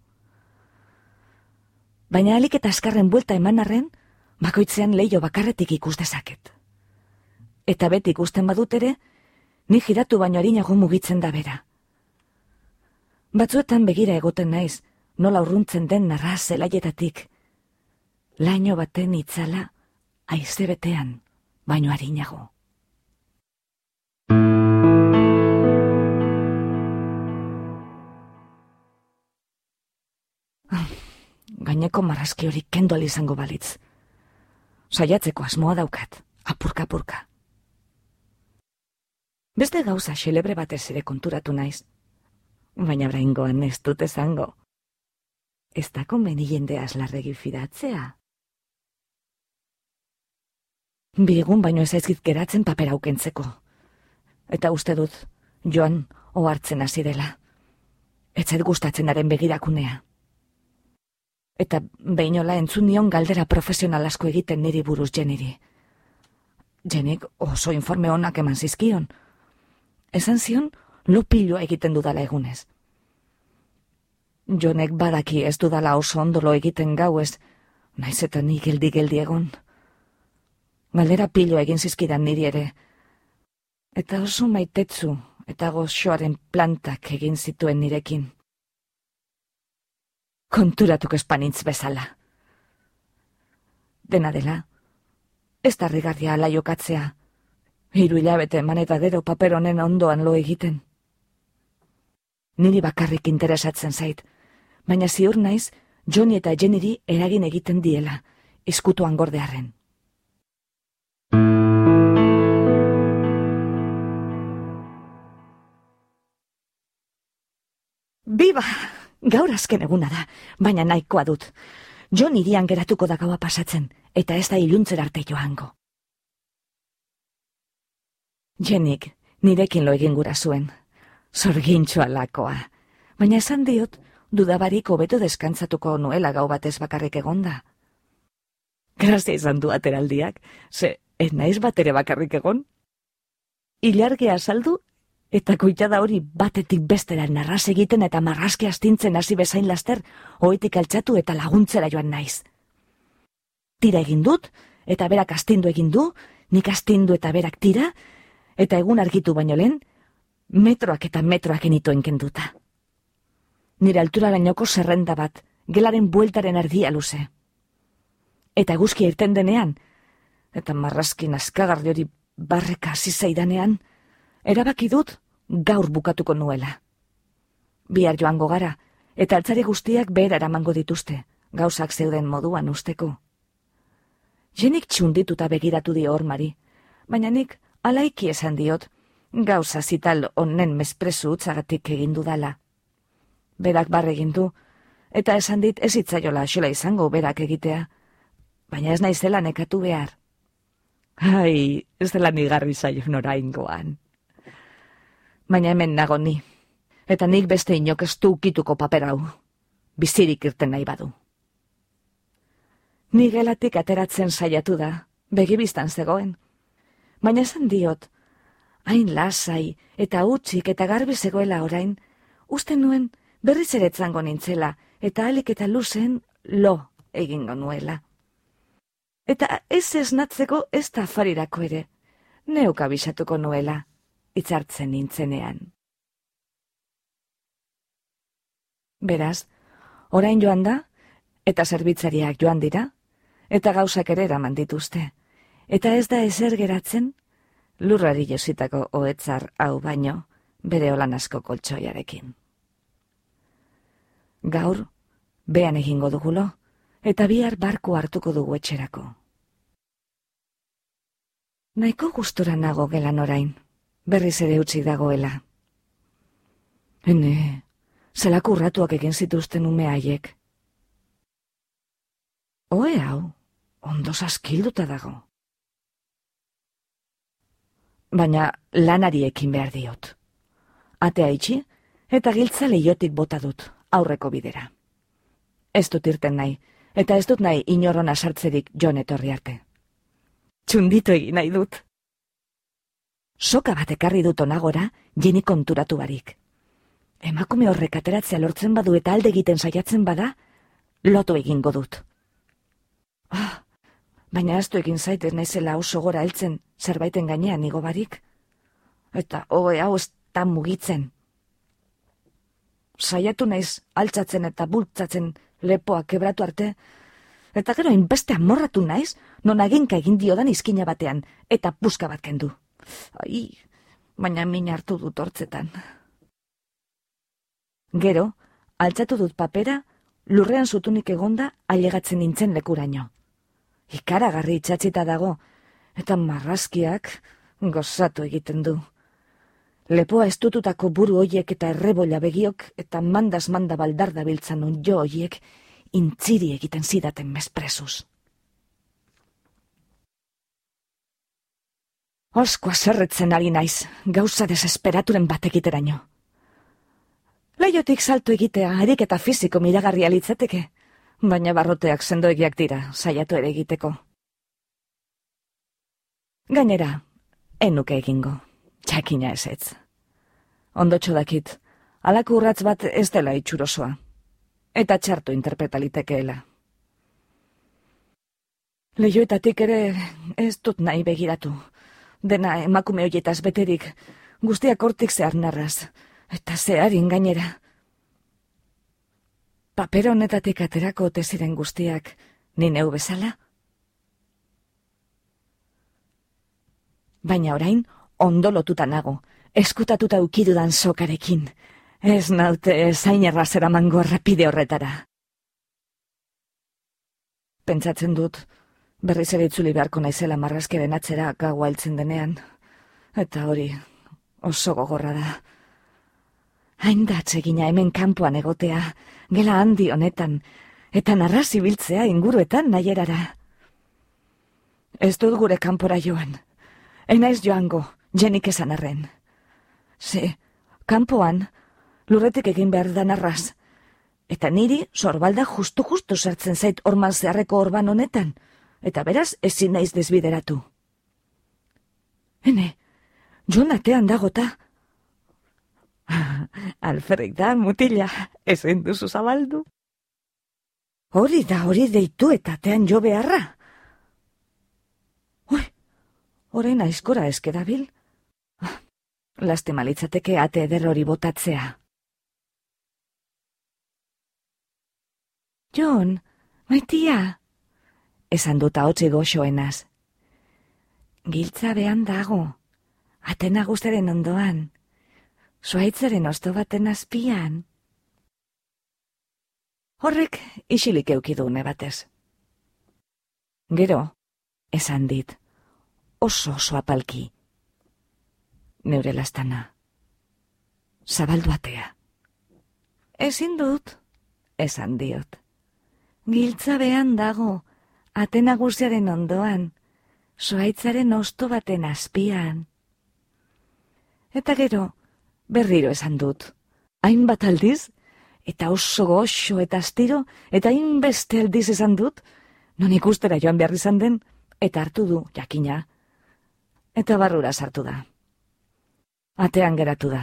Baina alik eta askarren buelta eman arren, bakoitzean leio bakarretik ikus dezaket. Eta beti ikusten badut ere, ni giratu baino harinago mugitzen da bera. Batzuetan begira egoten naiz, nola urruntzen den narra zelaietatik. Laino baten itzala, aize betean, baino harinago. gaineko marrazki hori kendu izango balitz. Saiatzeko asmoa daukat, apurka-apurka. Beste gauza xelebre batez ere konturatu naiz, baina braingoan ez dut ezango. Ez da konbeni jende aslarregi fidatzea. Bigun baino ez aizkit geratzen papera aukentzeko. Eta uste dut, joan, ohartzen hasi dela. Etzet gustatzen daren begirakunea eta behinola entzun nion galdera profesional asko egiten niri buruz jeniri. Jenik oso informe honak eman zizkion. Esan zion, lopiloa egiten dudala egunez. Jonek badaki ez dudala oso ondolo egiten gauez, naiz eta ni geldi-geldi egon. Galdera piloa egin zizkidan niri ere. Eta oso maitetzu eta goxoaren plantak egin zituen nirekin konturatuk espanintz bezala. Dena dela, ez da rigarria ala jokatzea, hiru hilabete eman eta gero paper honen ondoan lo egiten. Niri bakarrik interesatzen zait, baina ziur naiz, Joni eta Jeniri eragin egiten diela, izkutuan gordearen. Biba! Gaur azken eguna da, baina nahikoa dut. Jo nirian geratuko da gaua pasatzen, eta ez da iluntzer arte joango. Jenik, nirekin lo egin gura zuen. Zorgintxoa lakoa. Baina esan diot, dudabarik hobeto deskantzatuko nuela gau batez bakarrik egonda. Grazia izan du ateraldiak, ze, ez naiz bat ere bakarrik egon? Ilargea saldu eta koitada hori batetik bestera narraz egiten eta marrazki astintzen hasi bezain laster, oetik altxatu eta laguntzera joan naiz. Tira egin dut, eta berak astindu egin du, nik astindu eta berak tira, eta egun argitu baino lehen, metroak eta metroak enitoen kenduta. Nire altura lainoko zerrenda bat, gelaren bueltaren ardia luze. Eta guzki irten denean, eta marrazkin askagarri hori barreka zizaidanean, erabaki dut gaur bukatuko nuela. Bihar joango gara, eta altzari guztiak behera eramango dituzte, gauzak zeuden moduan usteko. Jenik txundituta begiratu dio hormari, baina nik alaiki esan diot, gauza zital onnen mespresu utzagatik egin dudala. Berak barre egin du, eta esan dit ez itzaiola xola izango berak egitea, baina ez naizela nekatu behar. Ai, ez dela nigarri zaio nora ingoan. Baina hemen nago ni, eta nik beste inok ez ukituko paper hau, bizirik irten nahi badu. Ni gelatik ateratzen saiatu da, begibistan zegoen. Baina esan diot, hain lasai eta utxik eta garbi zegoela orain, uste nuen berriz ere nintzela eta alik eta luzen lo egingo nuela. Eta ez esnatzeko ez da farirako ere, neuk abisatuko nuela, itzartzen nintzenean. Beraz, orain joan da, eta zerbitzariak joan dira, eta gauzak ere eraman dituzte, eta ez da ezer geratzen, lurrari jositako oetzar hau baino, bere holan asko koltsoiarekin. Gaur, bean egingo dugulo, eta bihar barku hartuko dugu etxerako. Naiko gustura nago gelan orain, berriz ere utzi dagoela. Hene, zelako urratuak egin zituzten ume haiek. Oe hau, ondo saskilduta dago. Baina lanari ekin behar diot. Atea itxi, eta giltza lehiotik bota dut, aurreko bidera. Ez dut irten nahi, eta ez dut nahi inorrona sartzerik jon etorri arte. Txunditu egin nahi dut. Soka bat ekarri dut onagora, jeni konturatu barik. Emakume horrek ateratzea lortzen badu eta alde egiten saiatzen bada, lotu egingo dut. Ah, baina aztu egin zaitez naizela oso gora heltzen zerbaiten gainean igo barik. Eta hoe hau ez da mugitzen. Saiatu naiz altzatzen eta bultzatzen lepoa kebratu arte, eta gero inbeste amorratu naiz, non aginka egin diodan izkina batean, eta puska bat kendu. Ai, baina min hartu dut hortzetan. Gero, altzatu dut papera, lurrean zutunik egonda ailegatzen nintzen lekuraino. Ikaragarri itxatzita dago, eta marrazkiak gozatu egiten du. Lepoa estututako buru hoiek eta errebolla begiok eta mandaz manda baldarda biltzan un jo hoiek intziri egiten zidaten mespresuz. Osko azerretzen ari naiz, gauza desesperaturen bat egiteraino. Leiotik salto egitea, erik eta fiziko miragarria litzateke, baina barroteak sendoegiak dira, saiatu ere egiteko. Gainera, enuke egingo txakina ezetz. Ondotxo dakit, alako urratz bat ez dela itxurosoa, eta txartu interpretalitekeela. Leioetatik ere ez dut nahi begiratu, dena emakume hoietaz beterik, guztiak hortik zehar narraz, eta zeharin gainera. Paper honetatik aterako ote ziren guztiak, ni neu bezala? Baina orain, ondo lotuta nago, eskutatuta ukidudan sokarekin. Ez naute zain errazera mango errepide horretara. Pentsatzen dut, berriz ere itzuli beharko naizela marrazkeren atzera gaua heltzen denean. Eta hori, oso gogorra da. Hain da atsegina hemen kanpoan egotea, gela handi honetan, eta narrazi biltzea inguruetan nahierara. Ez dut gure kanpora joan. Enaiz joango, jenik esan arren. Ze, kanpoan, lurretik egin behar da narraz. Eta niri, sorbalda justu-justu sartzen zait orman zeharreko orban honetan, eta beraz ezin naiz desbideratu. Hene, joan atean dagota. Alferrik da, mutila, ezen duzu zabaldu. Hori da, hori deitu eta atean jo beharra. Ui, orain aizkora eskedabil. Laste malitzateke ate eder hori botatzea. John, maitia, esan dut haotzi goxoenaz. Giltza behan dago, atena guztaren ondoan, suaitzaren osto baten azpian. Horrek isilik eukidu batez. Gero, esan dit, oso oso apalki. Neure lastana. Zabaldu atea. Ezin dut, esan diot. Giltza behan dago, atena guziaren ondoan, soaitzaren osto baten azpian. Eta gero, berriro esan dut. Hainbat aldiz, eta oso goxo eta astiro, eta hainbeste aldiz esan dut, non ikustera joan behar izan den, eta hartu du, jakina. Eta barrura sartu da. Atean geratu da,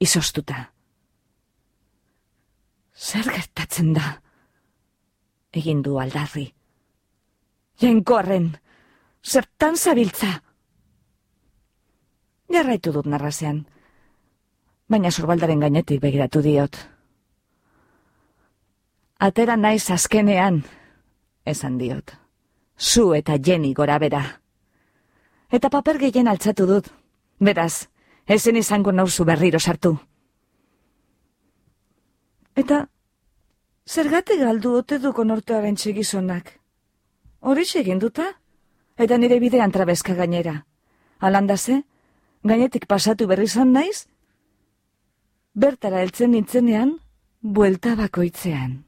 izostuta. Zer gertatzen da? Egin du aldarri. Jainkoarren, zertan zabiltza? Jarraitu dut narrazean, baina sorbaldaren gainetik begiratu diot. Atera naiz azkenean, esan diot. Zu eta jeni gora bera. Eta paper gehien altzatu dut. Beraz, ezen izango nauzu berriro sartu. Eta, zergatik galdu ote duko nortearen txegizonak? Hori egin duta? Eta nire bidean trabezka gainera. Alandaze, gainetik pasatu berri zan naiz? Bertara heltzen nintzenean, buelta bakoitzean.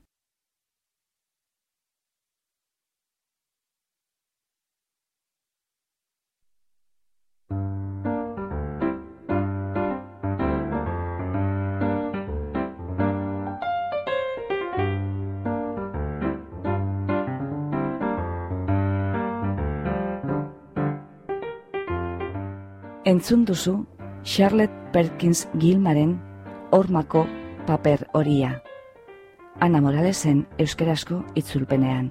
Entzun duzu Charlotte Perkins Gilmaren hormako paper horia. Ana Moralesen euskerazko itzulpenean.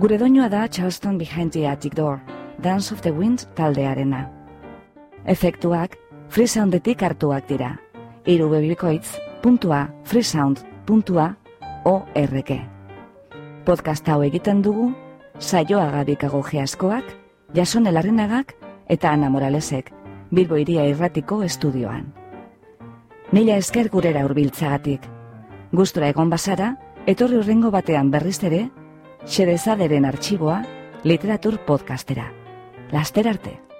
Gure doinoa da Charleston Behind the Attic Door, Dance of the Wind taldearena. Efektuak freesoundetik hartuak dira. Iru bebikoitz puntua freesound puntua org. Podcast hau egiten dugu, saioa gabikago geaskoak, jason elarrenagak, eta Ana Moralesek, Bilbo iria irratiko estudioan. Mila esker gurera urbiltzagatik. Gustura egon bazara, etorri urrengo batean berriz ere, xerezaderen arxiboa literatur podcastera. Laster arte!